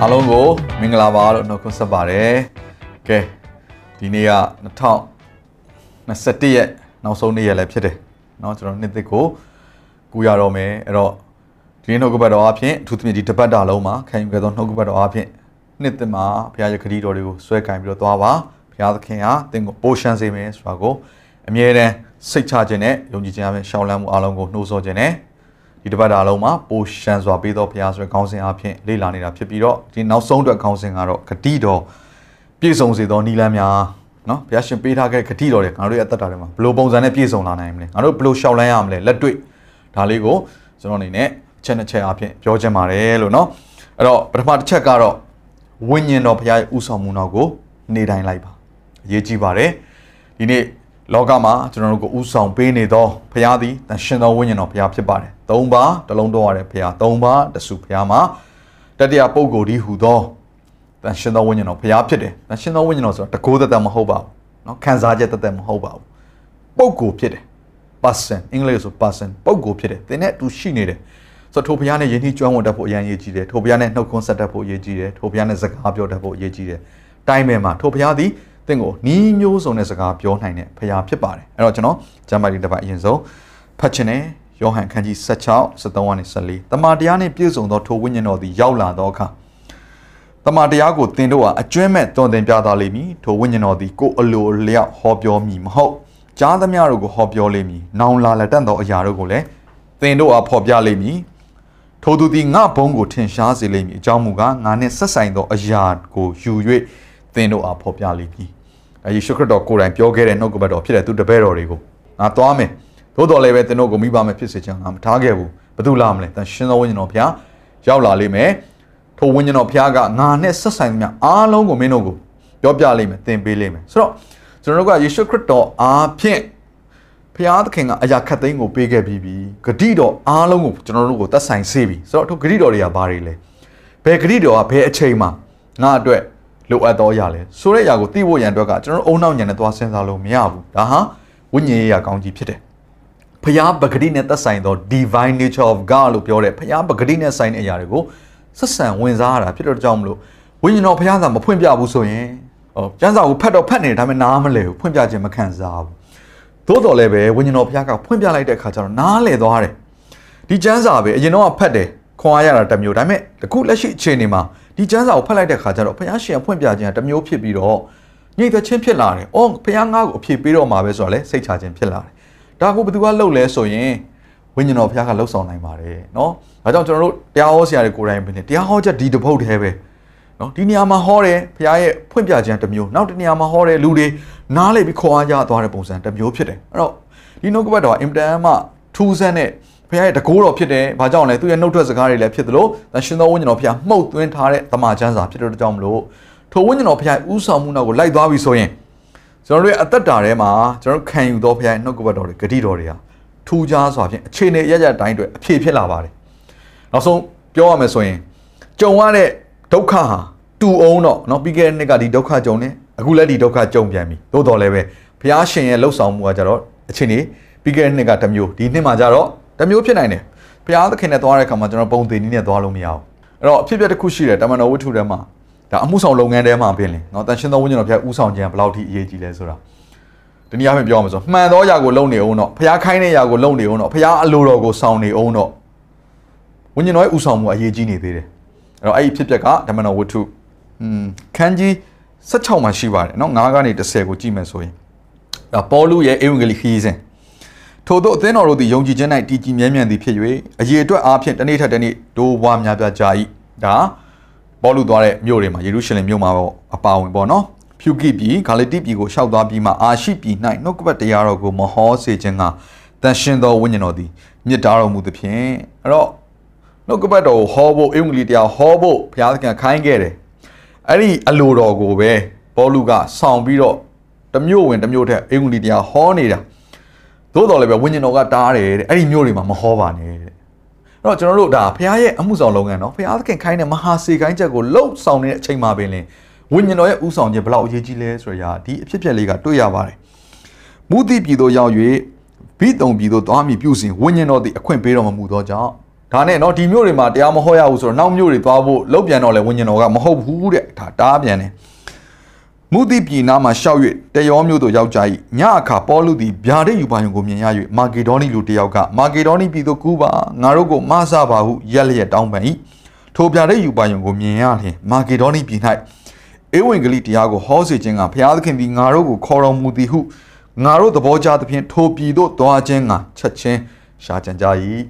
အားလုံးကိုမင်္ဂလာပါလို့နှုတ်ခွန်းဆက်ပါတယ်။ကဲဒီနေ့က2021ရက်နောက်ဆုံးနေ့ရက်လည်းဖြစ်တယ်။เนาะကျွန်တော်နှစ်သစ်ကိုကူရတော့မယ်။အဲ့တော့ဒီနေ့နှုတ်ကပတ်တော်အဖြစ်အထူးသဖြင့်ဒီတပတ်တာလုံးမှာခံယူခဲ့သောနှုတ်ကပတ်တော်အဖြစ်နှစ်သစ်မှာဘုရားရဲ့ခရီးတော်တွေကိုဆွဲကင်ပြီးတော့သွားပါ။ဘုရားသခင်ဟာသင်ကိုပိုးရှမ်းစေမယ်ဆိုတာကိုအမြဲတမ်းစိတ်ချခြင်းနဲ့ယုံကြည်ခြင်းအပြင်ရှောင်းလန်းမှုအားလုံးကိုနှိုးဆော်ခြင်းနဲ့ ဒီတစ်ပတ်တာလုံးမှာပိုရှန်စွာပေးသောဘုရားဆိုတဲ့ခေါင်းစဉ်အဖြစ်လေ့လာနေတာဖြစ်ပြီးတော့ဒီနောက်ဆုံးအတွက်ခေါင်းစဉ်ကတော့ဂတိတော်ပြည့်စုံစေသောနိလန်းများနော်ဘုရားရှင်ပေးထားခဲ့ဂတိတော်တွေငါတို့ရဲ့အသက်တာတွေမှာဘယ်လိုပုံစံနဲ့ပြည့်စုံလာနိုင်မလဲငါတို့ဘယ်လိုရှောက်လန်းရမလဲလက်တွေ့ဒါလေးကိုကျွန်တော်အနေနဲ့အချက်နှစ်ချက်အဖြစ်ပြောချင်ပါတယ်လို့နော်အဲ့တော့ပထမတစ်ချက်ကတော့ဝိညာဉ်တော်ဘုရားရဲ့ဥဆောင်မှုတော်ကိုနေတိုင်းလိုက်ပါအရေးကြီးပါတယ်ဒီနေ့လောကမှာကျွန်တော်တို့ကိုဥဆောင်ပေးနေသောဘုရားသည်တန်ရှင်သောဝိညာဉ်တော်ဘုရားဖြစ်ပါတယ် သုံးပါတလုံးတော်ရတဲ့ဘုရားသုံးပါတဆူဘုရားမှာတတိယပုဂ္ဂိုလ်ဒီဟူသောတန်ရှင်သောဝိညာဉ်တော်ဘုရားဖြစ်တယ်။တန်ရှင်သောဝိညာဉ်တော်ဆိုတာတကိုးသက်သက်မဟုတ်ပါဘူး။เนาะခံစားချက်သက်သက်မဟုတ်ပါဘူး။ပုဂ္ဂိုလ်ဖြစ်တယ်။ person အင်္ဂလိပ်ဆို person ပုဂ္ဂိုလ်ဖြစ်တယ်။သင်နဲ့အတူရှိနေတယ်။ဆိုတော့ထိုဘုရားနဲ့ယဉ်ကျေးကျွမ်းဝင်တတ်ဖို့အရင်အရေးကြီးတယ်။ထိုဘုရားနဲ့နှုတ်ခွန်းဆက်တတ်ဖို့အရေးကြီးတယ်။ထိုဘုရားနဲ့စကားပြောတတ်ဖို့အရေးကြီးတယ်။တိုင်းမဲ့မှာထိုဘုရားသည်သင်ကိုနီးမျိုးစုံတဲ့စကားပြောနိုင်တဲ့ဖခင်ဖြစ်ပါတယ်အဲ့တော့ကျွန်တော်ဂျမ်းမာဒီတစ်ပတ်အရင်ဆုံးဖတ်ချင်တယ် ယောဟန်ခန်းကြီး16 73ကနေ14တမန်တရားနှင့်ပြည့်စုံသောထိုဝိညာဉ်တော်သည်ရောက်လာသောအခါတမန်တရားကိုသင်တို့ဟာအကျွမ်းမဲ့တွင်တင်ပြသားလိမ့်မည်ထိုဝိညာဉ်တော်သည်ကိုယ်အလိုအလျောက်ဟောပြောမည်မဟုတ်ကြားသမျှတို့ကိုဟောပြောလိမ့်မည်နောင်လာလက်တတ်သောအရာတို့ကိုလည်းသင်တို့အားဖော်ပြလိမ့်မည်ထိုသူသည်ငါဘုံကိုထင်ရှားစေလိမ့်မည်အကြောင်းမူကားငါနှင့်ဆက်ဆိုင်သောအရာကိုယူ၍သင်တို့အားဖော်ပြလိမ့်မည်အဲယေရှုခရစ်တော်ကိုယ်တိုင်ပြောခဲ့တဲ့နှုတ်ကပတ်တော်ဖြစ်တဲ့သူတပည့်တော်တွေကိုငါသွားမယ် သို့တော်လည်းပဲသင်တို့ကိုမိဘမယ်ဖြစ်စေချင်ငါမထားခဲ့ဘူးဘသူလာမလဲတန်ရှင်သောဝိညာဉ်တော်ဘုရားရောက်လာလိမ့်မယ်ထိုဝိညာဉ်တော်ဘုရားကငါနဲ့ဆက်ဆိုင်သမျှအားလုံးကိုမင်းတို့ကိုပြောပြလိမ့်မယ်သင်ပေးလိမ့်မယ်ဆိုတော့ကျွန်တော်တို့ကယေရှုခရစ်တော်အားဖြင့်ဘုရားသခင်ကအရာခတ်သိမ်းကိုပေးခဲ့ပြီးပြီဂတိတော်အားလုံးကိုကျွန်တော်တို့ကိုသက်ဆိုင်စေပြီဆိုတော့ထိုဂတိတော်တွေကဘာတွေလဲဘယ်ဂတိတော်ကဘယ်အချိန်မှာငါအတွက်လိုအပ်သောအရာလဲဆိုတဲ့အရာကိုသိဖို့ရန်အတွက်ကကျွန်တော်တို့အုံနောက်ညံနဲ့သွားစဉ်းစားလို့မရဘူးဒါဟာဝိညာဉ်ရေးရာကောင်းကြီးဖြစ်တယ် ဖျားပဂတိနဲ့သက်ဆိုင်သော divine nature of God လို့ပြောတဲ့ဖျားပဂတိနဲ့ဆိုင်တဲ့အရာတွေကိုဆက်ဆံဝင်စားရတာဖြစ်တော့ကြောင့်မလို့ဝိညာဉ်တော်ဖျားသာမဖွင့်ပြဘူးဆိုရင်ဟောကျမ်းစာကိုဖတ်တော့ဖတ်နေတယ်ဒါပေမဲ့နားမလဲဘူးဖွင့်ပြခြင်းမခံစားဘူးသို့တော်လည်းပဲဝိညာဉ်တော်ဖျားကဖွင့်ပြလိုက်တဲ့အခါကျတော့နားလဲသွားတယ်ဒီကျမ်းစာပဲအရင်တော့ဖတ်တယ်ခွန်အားရတာတစ်မျိုးဒါပေမဲ့အခုလက်ရှိအခြေအနေမှာဒီကျမ်းစာကိုဖတ်လိုက်တဲ့ခါကျတော့ဘုရားရှင်ဖွင့်ပြခြင်းကတစ်မျိုးဖြစ်ပြီးတော့ညှိသက်ချင်းဖြစ်လာတယ်။အော်ဘုရားငါ့ကိုအဖြေပေးတော့မှာပဲဆိုတော့လေစိတ်ချခြင်းဖြစ်လာတယ်။ ဒါကိုဘယ်သူကလှုပ်လဲဆိုရင်ဝိညာဉ်တော်ဘုရားကလှုပ်ဆောင်နိုင်ပါတယ်နော်။ဒါကြောင့်ကျွန်တော်တို့တရားဟောဆရာတွေကိုယ်တိုင်ပဲနေတရားဟောချက်ဒီတစ်ပုတ်တည်းပဲနော်ဒီနေရာမှာဟောတယ်ဘုရားရဲ့ဖွင့်ပြခြင်းတစ်မျိုးနောက်တစ်နေရာမှာဟောတယ်လူတွေနားလေပြီးခေါ်အားကြသွားတဲ့ပုံစံတစ်မျိုးဖြစ်တယ်။အဲ့တော့ဒီနှုတ်ကပတ်တော်အင်တန်မှထူးဆန်းတဲ့ဖခင်ရဲ့တကိုးတော်ဖြစ်တယ်။ဘာကြောင့်လဲသူရဲ့နှုတ်ထွက်စကားတွေလည်းဖြစ်သလိုသရှင်သောဝိညာဉ်တော်ဖခင်မှုတ်သွင်းထားတဲ့တမန်ကျမ်းစာဖြစ်တဲ့ကြောင့်မလို့ထိုဝိညာဉ်တော်ဖခင်ဥဆောင်မှုနောက်ကိုလိုက်သွားပြီဆိုရင် ကျွန်တော်တို့ရဲ့အသက်တာထဲမှာကျွန်တော်တို့ခံယူသောဖခင်ရဲ့နှုတ်ကပတ်တော်တွေဂတိတော်တွေဟာထူးခြားစွာဖြင့်အခြေအနေရရတိုင်းတွေအပြည့်ဖြစ်လာပါတယ်။နောက်ဆုံးပြောရမယ်ဆိုရင်ကြုံရတဲ့ဒုက္ခဟာတူအောင်တော့เนาะပြီးခဲ့တဲ့နှစ်ကဒီဒုက္ခကြုံနေအခုလည်းဒီဒုက္ခကြုံပြန်ပြီ။သို့တော်လည်းပဲဘုရားရှင်ရဲ့လှုပ်ဆောင်မှုကကြတော့အခြေအနေပြီးခဲ့တဲ့နှစ်ကတစ်မျိုးဒီနှစ်မှာကြတော့တမျိုးဖြစ်နိုင်တယ်ဘုရားသခင်နဲ့သွားတဲ့အခါမှာကျွန်တော်ပုံသေးနည်းနဲ့သွားလို့မရဘူးအဲ့တော့အဖြစ်အပျက်တစ်ခုရှိတယ်တမန်တော်ဝတ္ထုထဲမှာ ဒါအမှုဆောင်လုပ်ငန်းထဲမှာပြင်လင်เนาะတန်ရှင်းသောဝိညာဉ်တော်ဘုရားဥဆောင်ခြင်းဘယ်လောက်ထိအရေးကြီးလဲဆိုတာဒီနေ့အပြင်ပြောရမှာဆိုမှန်သောຢာကိုလုံနေအောင်တော့ဘုရားခိုင်းတဲ့ຢာကိုလုံနေအောင်တော့ဘုရားအလိုတော်ကိုဆောင်နေအောင်တော့ဝိညာဉ်တော်ရဲ့ဥဆောင်မှုအရေးကြီးနေသေးတယ်အဲ့တော့အဲ့ဒီဖြစ်ပျက်ကတမန်တော်ဝတ္ထုอืมခန်းကြီး16မှာရှိပါတယ်เนาะ9ကနေ10ကိုကြည့်မယ်ဆိုရင်ဒါပေါလုရဲ့ဧဝံဂေလိခရီးစဉ်ထို့သောအသင်းတော်တို့သည်ယုံကြည်ခြင်း၌တည်ကြည်မြဲမြံသည်ဖြစ်၍အရေးအတွက်အားဖြင့်တနေ့ထက်တနေ့ဒိုးဘွားများပြားကြ၏ဒါ ပေါ်လူသွားတဲ့မြို့တွေမှာယေရုရှလင်မြို့မှာပေါ့အပါဝင်ပေါ့နော်ဖြူကိပြည်ဂါလိတိပြည်ကိုရှောက်သွားပြီးမှအာရှိပြည်၌နှုတ်ကပတ်တရားတော်ကိုမဟောစေခြင်းကတန်ရှင်သောဝိညာဉ်တော်သည်မြစ်တာတော်မူသဖြင့်အဲ့တော့နှုတ်ကပတ်တော်ကိုဟောဖို့အင်္ဂလိပ်တရားဟောဖို့ဘုရားသခင်ခိုင်းခဲ့တယ်အဲ့ဒီအလိုတော်ကိုပဲပေါလုကဆောင်ပြီးတော့တစ်မျိုးဝင်တစ်မျိုးထက်အင်္ဂလိပ်တရားဟောနေတာသို့တော်လည်းပဲဝိညာဉ်တော်ကတားတယ်တဲ့အဲ့ဒီမျိုးတွေမှာမဟောပါနဲ့တဲ့ အဲ့တော့ကျွန်တော်တို့ဒါဘုရားရဲ့အမှုဆောင်လုပ်ငန်းနော်ဘုရားသခင်ခိုင်းတဲ့မဟာစေခိုင်းချက်ကိုလှုပ်ဆောင်နေတဲ့အချိန်မှာပင်လင်ဝိညာဉ်တော်ရဲ့ဥဆောင်ခြင်းဘယ်လောက်အရေးကြီးလဲဆိုရဒီအဖြစ်အပျက်လေးကတွေ့ရပါတယ်မုတိပြည်သို့ရောက်၍ဘိတုံပြည်သို့သွားမည်ပြုစဉ်ဝိညာဉ်တော်သည်အခွင့်ပေးတော်မမူသောကြောင့်ဒါနဲ့เนาะဒီမျိုးတွေမှာတရားမဟောရဘူးဆိုတော့နောက်မျိုးတွေသွားဖို့လောက်ပြန်တော့လေဝိညာဉ်တော်ကမဟုတ်ဘူးတဲ့ဒါတားပြန်တယ် မုတိပြည်နားမှာရှောက်၍တယောမျိုးသို့ရောက်ကြ၏ညအခါပေါလုသည်ဗျာဒိတ်ယူပါယုံကိုမြင်ရ၍မာဂေဒေါနီလူတယောက်ကမာဂေဒေါနီပြည်သို့ကူးပါငါတို့ကိုမဆပါဟုရက်လျက်တောင်းပန်၏ထိုဗျာဒိတ်ယူပါယုံကိုမြင်ရလျင်မာဂေဒေါနီပြည်၌ဧဝံဂေလိတရားကိုဟောစေခြင်းကဘုရားသခင်သည်ငါတို့ကိုခေါ်တော်မူသည်ဟုငါတို့သဘောကျသဖြင့်ထိုပြည်သို့သွားခြင်းကချက်ချင်းရှာကြံကြ၏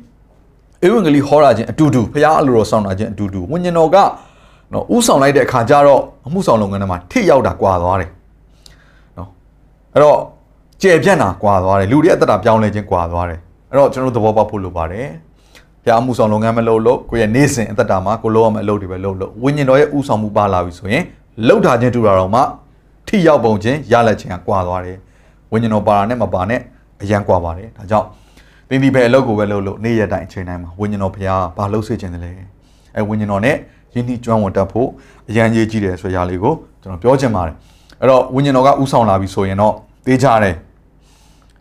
ဧဝံဂေလိဟောတာချင်းအတူတူဘုရားအလိုတော်ဆောင်တာချင်းအတူတူဝိညာဉ်တော်က နော်ဥဆောင်လိုက်တဲ့အခါကျတော့အမှုဆောင်လုပ်ငန်းထဲမှာထိရောက်တာကွာသွားတယ်နော်အဲ့တော့ကျေပြန့်တာကွာသွားတယ်လူတွေအသက်တာပြောင်းလဲခြင်းကွာသွားတယ်အဲ့တော့ကျွန်တော်တို့သဘောပေါက်ဖို့လိုပါတယ်ဘုရားအမှုဆောင်လုပ်ငန်းမလုပ်လို့ကိုယ့်ရဲ့နေ့စဉ်အသက်တာမှာကိုလုပ်ရမယ့်အလုပ်တွေပဲလုပ်လို့ဝိညာဉ်တော်ရဲ့ဥဆောင်မှုပါလာပြီဆိုရင်လှုပ်ထားခြင်းတူတာတော့မှထိရောက်ပုံချင်းရလက်ခြင်းကကွာသွားတယ်ဝိညာဉ်တော်ပါတာနဲ့မပါနဲ့အရန်ကွာပါတယ်ဒါကြောင့်သင်ဒီပဲအလုပ်ကိုပဲလုပ်လို့နေ့ရက်တိုင်းအချိန်တိုင်းမှာဝိညာဉ်တော်ဘုရားဘာလှုပ်စေခြင်းတလဲအဲဝိညာဉ်တော်နဲ့ ယဉ်နှီးကျွမ်းဝင်တတ်ဖို့အရန်ကြီးကြီးတယ်ဆိုရာလေးကိုကျွန်တော်ပြောချင်ပါတယ်အဲ့တော့ဝိညာဉ်တော်ကဥဆောင်လာပြီဆိုရင်တော့တေးကြတယ်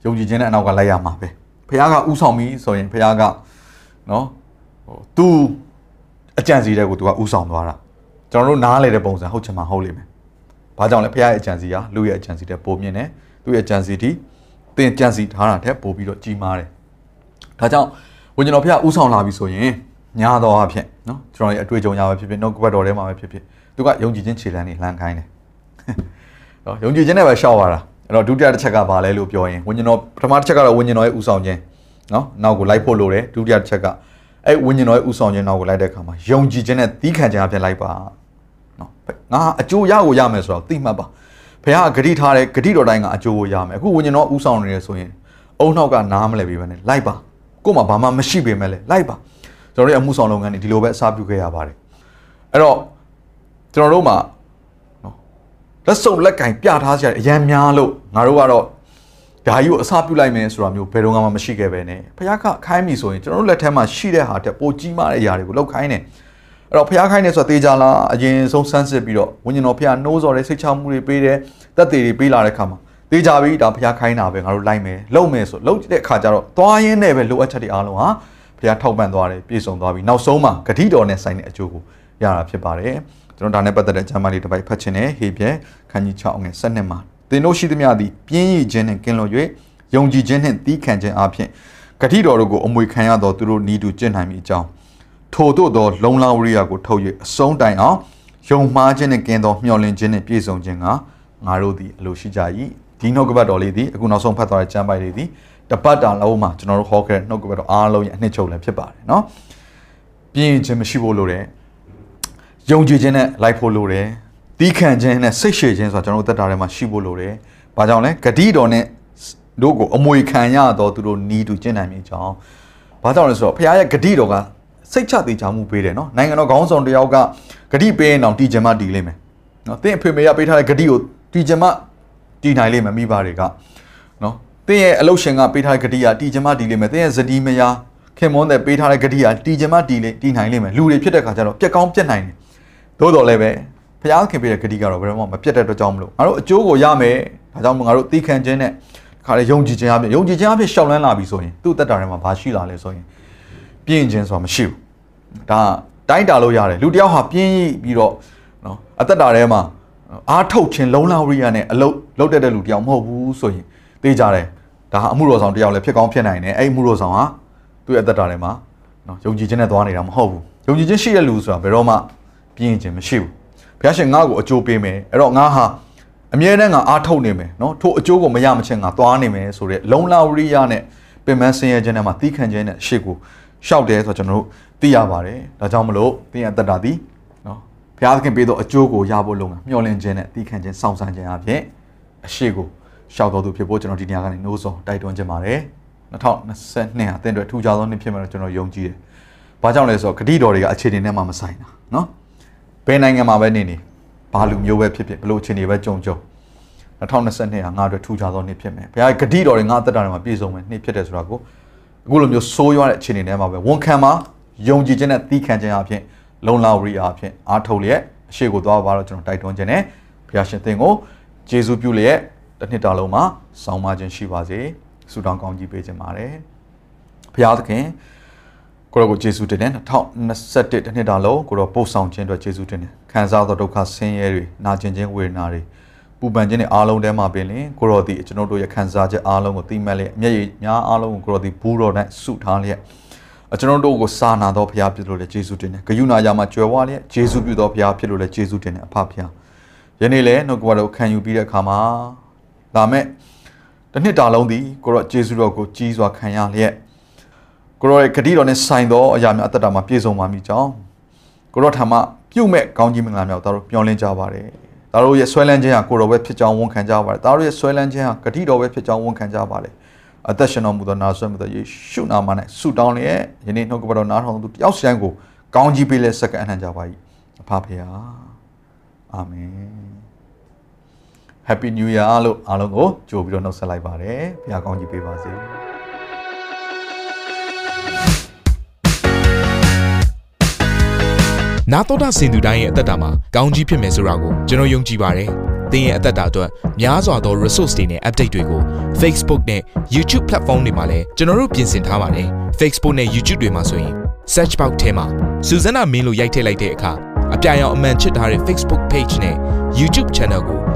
ယုံကြည်ခြင်းနဲ့အနောက်ကလိုက်ရမှာပဲဘုရားကဥဆောင်ပြီဆိုရင်ဘုရားကနော်ဟို तू အကြံစီတဲ့ကို तू ကဥဆောင်သွားတာကျွန်တော်တို့နားလေတဲ့ပုံစံဟုတ်ချင်မှဟုတ်လိမ့်မယ်ဘာကြောင့်လဲဘုရားရဲ့အကြံစီကလူရဲ့အကြံစီတဲ့ပုံမြင်တယ်သူ့ရဲ့အကြံစီတီသင်ကြံစီထားတာထက်ပိုပြီးတော့ကြီးမားတယ်ဒါကြောင့်ဝိညာဉ်တော်ဘုရားဥဆောင်လာပြီဆိုရင် ညာတော်အဖြစ်နော်ကျွန်တော်ရဲ့အတွေ့အကြုံရပဲဖြစ်ဖြစ်နှုတ်ကပတ်တော်ထဲမှာပဲဖြစ်ဖြစ်သူကယုံကြည်ခြင်းခြေလှမ်းနေလှမ်းခိုင်းတယ်နော်ယုံကြည်ခြင်းနဲ့ပဲရှောက်ရတာအဲ့တော့ဒုတိယတစ်ချက်ကဘာလဲလို့ပြောရင်ဝိညာဉ်တော်ပထမတစ်ချက်ကတော့ဝိညာဉ်တော်ရဲ့ဥဆောင်ခြင်းနော်နောက်ကိုလိုက်ဖို့လိုတယ်ဒုတိယတစ်ချက်ကအဲ့ဝိညာဉ်တော်ရဲ့ဥဆောင်ခြင်းနောက်ကိုလိုက်တဲ့အခါမှာယုံကြည်ခြင်းနဲ့သီးခံခြင်းအဖြစ်လိုက်ပါနော်ငါအကျိုးရကိုရမယ်ဆိုတော့သိမှတ်ပါဘုရားဂတိထားတဲ့ဂတိတော်တိုင်းကအကျိုးကိုရမယ်အခုဝိညာဉ်တော်ဥဆောင်နေတယ်ဆိုရင်အုံနောက်ကနားမလဲပြီပဲနဲ့လိုက်ပါကို့မှာဘာမှမရှိပေမဲ့လည်းလိုက်ပါ ကျွန်တော်တို့ရဲ့အမှုဆောင်လုပ်ငန်းတွေဒီလိုပဲအစားပြုခဲ့ရပါတယ်အဲ့တော့ကျွန်တော်တို့မှာနော်လက်စုပ်လက်ကင်ပြထားစရာအရန်များလို့ငါတို့ကတော့ဓာကြီးကိုအစားပြုလိုက်မယ်ဆိုတာမျိုးဘယ်တော့မှမရှိခဲ့ပဲနဲ့ဖခင်ကခိုင်းပြီဆိုရင်ကျွန်တော်တို့လက်ထဲမှာရှိတဲ့ဟာတက်ပိုကြီးမားတဲ့အရာတွေကိုလောက်ခိုင်းတယ်အဲ့တော့ဖခင်ခိုင်းနေဆိုတာတေးကြလားအရင်ဆုံးစမ်းစစ်ပြီးတော့ဝိညာဉ်တော်ဖခင်နှိုးဆော်တဲ့စိတ်ချမှုတွေပေးတယ်တက်သေးတွေပေးလာတဲ့ခါမှာတေးကြပြီဒါဖခင်ခိုင်းတာပဲငါတို့လိုက်မယ်လုံမယ်ဆိုလုံတဲ့အခါကျတော့သွားရင်းနဲ့ပဲလိုအပ်ချက်တွေအားလုံးဟာ ဘုရားထောက်ပံ့သွားတယ်ပြည့်စုံသွားပြီနောက်ဆုံးမှာဂတိတော်နဲ့ဆိုင်တဲ့အကျိုးကိုရတာဖြစ်ပါတယ်ကျွန်တော်ဒါနဲ့ပတ်သက်တဲ့ကျမ်းမာလေးတစ်ပိုက်ဖတ်ချင်တယ်ဟေပြဲခန်းကြီး6ငယ်7မှာသင်တို့ရှိသမျှသည်ပြင်းရည်ခြင်းနှင့်ကင်းလွတ်၍ယုံကြည်ခြင်းနှင့်သီးခံခြင်းအပြင်ဂတိတော်တို့ကိုအမွေခံရသောသူတို့ဤသူကျင့်နိုင်မိအကြောင်းထို့သောသောလုံလဝရိယကိုထုတ်၍အဆုံးတိုင်အောင်ယုံမှားခြင်းနှင့်ကင်းသောမျှော်လင့်ခြင်းနှင့်ပြည့်စုံခြင်းကငါတို့သည်အလိုရှိကြ၏ဒီနှုတ်ကပတ်တော်လေးသည်အခုနောက်ဆုံးဖတ်သွားတဲ့ကျမ်းပိုက်လေးသည် တပတ်တာလုံးမှာကျွန်တော်တို့ဟောခဲ့တဲ့နှုတ်ကပတ်တော်အားလုံးရဲ့အနှစ်ချုပ်လည်းဖြစ်ပါတယ်เนาะပြင်းခြင်းမရှိဖို့လိုတယ်ယုံကြည်ခြင်းနဲ့လိုက်ဖို့လိုတယ်တီးခံခြင်းနဲ့စိတ်ရှည်ခြင်းဆိုတာကျွန်တော်တို့သက်တာထဲမှာရှိဖို့လိုတယ်ဘာကြောင့်လဲဂတိတော်နဲ့တို့ကိုအမွေခံရတော့သူတို့နီးတူကျင့်နိုင်မိကြောင်းဘာကြောင့်လဲဆိုတော့ဘုရားရဲ့ဂတိတော်ကစိတ်ချသေးချမှုပေးတယ်เนาะနိုင်ငံတော်ခေါင်းဆောင်တယောက်ကဂတိပေးရင်တော့တီချင်မှတီလိမ့်မယ်เนาะသင်အဖေမေရပေးထားတဲ့ဂတိကိုတီချင်မှတီနိုင်လိမ့်မယ်မိဘတွေကเนาะ သင်ရဲ့အလုရှင်ကပေးထားတဲ့ဂတိကတီချင်မှတီလိမ့်မယ်သင်ရဲ့ဇတိမယာခင်မွန်းတဲ့ပေးထားတဲ့ဂတိကတီချင်မှတီလိတီနိုင်လိမ့်မယ်လူတွေဖြစ်တဲ့ခါကျတော့ပြက်ကောင်းပြက်နိုင်တယ်သို့တော်လည်းပဲဘုရားခင်ပေးတဲ့ဂတိကတော့ဘယ်တော့မှမပြတ်တဲ့အတွက်ကြောင့်မလို့ငါတို့အကျိုးကိုရမယ်ဒါကြောင့်ငါတို့သီးခံခြင်းနဲ့ခါလေယုံကြည်ခြင်းအပြင်ယုံကြည်ခြင်းအပြင်ရှောက်လန်းလာပြီဆိုရင်သူ့တက်တာထဲမှာဘာရှိလာလဲဆိုရင်ပြင်းခြင်းဆိုတာမရှိဘူးဒါတိုင်းတာလို့ရတယ်လူတယောက်ဟာပြင်းပြီးတော့နော်အသက်တာထဲမှာအားထုတ်ခြင်းလုံလောက်ရိယာနဲ့အလုတ်လုတ်တက်တဲ့လူတယောက်မဟုတ်ဘူးဆိုရင် သိကြတယ်ဒါဟာအမှုတော်ဆောင်တယောက်လည်းဖြစ်ကောင်းဖြစ်နိုင်တယ်အဲ့အမှုတော်ဆောင်ဟာသူ့ရဲ့အသက်တာထဲမှာနော်ယုံကြည်ခြင်းနဲ့သွားနေတာမဟုတ်ဘူးယုံကြည်ခြင်းရှိတဲ့လူဆိုတာဘယ်တော့မှပြင်းခြင်းမရှိဘူးဘုရားရှင်ငါ့ကိုအကျိုးပေးမယ်အဲ့တော့ငါဟာအမြဲတမ်းငါအားထုတ်နေမယ်နော်ထို့အကျိုးကိုမရမချင်းငါသွားနေမယ်ဆိုတဲ့လုံလာဝရိယနဲ့ပင်မဆင်းရဲခြင်းနဲ့မှသီးခံခြင်းနဲ့ရှေ့ကိုရှောက်တယ်ဆိုတော့ကျွန်တော်တို့သိရပါတယ်ဒါကြောင့်မလို့သင်ရဲ့အသက်တာသည်နော်ဘုရားသခင်ပေးသောအကျိုးကိုရဖို့လုံငါမျှော်လင့်ခြင်းနဲ့သီးခံခြင်းစောင့်ဆန်းခြင်းအပြင်အရှိကို ရှောက်တော်သူဖြစ်ဖို့ကျွန်တော်ဒီနေရာကနေနှိုးဆော်တိုက်တွန်းခြင်းပါတယ်2022ဟာအသင်တို့ထူကြသောနှစ်ဖြစ်မယ်လို့ကျွန်တော်ယုံကြည်တယ်။ဘာဘာကြောင့်လဲဆိုတော့ဂတိတော်တွေကအခြေအနေနဲ့မှမဆိုင်တာနော်ဘယ်နိုင်ငံမှာပဲနေနေဘာလူမျိုးပဲဖြစ်ဖြစ်ဘလို့အခြေအနေပဲကြုံကြုံ2022ဟာငါတို့ထူခြားသောနှစ်ဖြစ်မယ်ဘုရားဂတိတော်တွေငါအသက်တာတွေမှာပြည့်စုံမယ်နှစ်ဖြစ်တယ်ဆိုတာကိုအခုလိုမျိုးဆိုးရွားတဲ့အခြေအနေထဲမှာပဲဝန်ခံမှာယုံကြည်ခြင်းနဲ့သီးခံခြင်းအပြင်လုံလောက်ရီအပြင်အားထုတ်လျက်အရှိကိုသွားပါတော့ကျွန်တော်တိုက်တွန်းခြင်းနဲ့ဘုရားရှင်သင်ကိုယေရှုပြုလျက် တစ်နှစ်တာလုံးမှာဆောင်းပါခြင်းရှိပါစေဆုတောင်းကောင်းကြီးပေးခြင်းပါတယ်ဘုရားသခင်ကိုရောကိုယေရှုတင်တဲ့2021တစ်နှစ်တာလုံးကိုရောပို့ဆောင်ခြင်းအတွက်ယေရှုတင်တယ်ခံစားသောဒုက္ခဆင်းရဲတွေနာကျင်ခြင်းဝေဒနာတွေပူပန်ခြင်းတွေအားလုံးထဲမှာပင်လင်ကိုရောဒီကျွန်တော်တို့ရဲ့ခံစားချက်အားလုံးကိုသိမှတ်လျက်အမျက်ရည်များအားလုံးကိုကိုရောဒီဘူးတော်နဲ့ဆုထားလျက်ကျွန်တော်တို့ကိုစာနာတော်ဘုရားဖြစ်လို့လည်းယေရှုတင်တယ်ဂယုဏရာမှာကြွယ်ဝလျက်ယေရှုပြုတော်ဘုရားဖြစ်လို့လည်းယေရှုတင်တယ်အဖဖျားယနေ့လည်းနှုတ်ကပတော်ခံယူပြီးတဲ့အခါမှာ ဒါမဲ့တစ်နှစ်တာလုံးဒီကိုရောယေရှုတော်ကိုကြီးစွာခံရလျက်ကိုရောရဲ့ဂတိတော်နဲ့ဆိုင်သောအရာများအသက်တာမှာပြည့်စုံပါမိကြောင်းကိုရောထံမှပြုတ်မဲ့ကောင်းကြီးမင်္ဂလာများတို့မျှော်လင့်ကြပါတယ်ဒါတို့ရဲ့ဆွဲလန်းခြင်းဟာကိုတော်ပဲဖြစ်ကြောင်းဝန်ခံကြပါတယ်ဒါတို့ရဲ့ဆွဲလန်းခြင်းဟာဂတိတော်ပဲဖြစ်ကြောင်းဝန်ခံကြပါတယ်အသက်ရှင်တော်မူသောနာဆွဲမှုသောယေရှုနာမ၌ဆုတောင်းလျက်ယနေ့နှုတ်ကပတော်နားထောင်သူတယောက်စီတိုင်းကိုကောင်းကြီးပေးလက်စက္ကန့်အနှံကြပါ၏အဖဖေဟာအာမင် Happy New Year လို့အားလုံးကိုကြိုပြီးတော့နှုတ်ဆက်လိုက်ပါတယ်ဘုရားကောင်းကြီးပေးပါစေ နာတော်တာစင်သူတိုင်းရဲ့အသက်တာမှာကောင်းကြီးဖြစ်မယ်ဆိုတာကိုကျွန်တော်ယုံကြည်ပါတယ်။သင်ရဲ့အသက်တာအတွက်များစွာသော resource တွေနဲ့ update တွေကို Facebook နဲ့ YouTube platform တွေမှာလည်းကျွန်တော်တို့ပြင်ဆင်ထားပါတယ်။ Facebook နဲ့ YouTube တွေမှာဆိုရင် search box ထဲမှာစူဇနာမင်းလို့ရိုက်ထည့်လိုက်တဲ့အခါအပြအယောင်အမှန်ချစ်ထားတဲ့ Facebook page နဲ့ YouTube channel ကို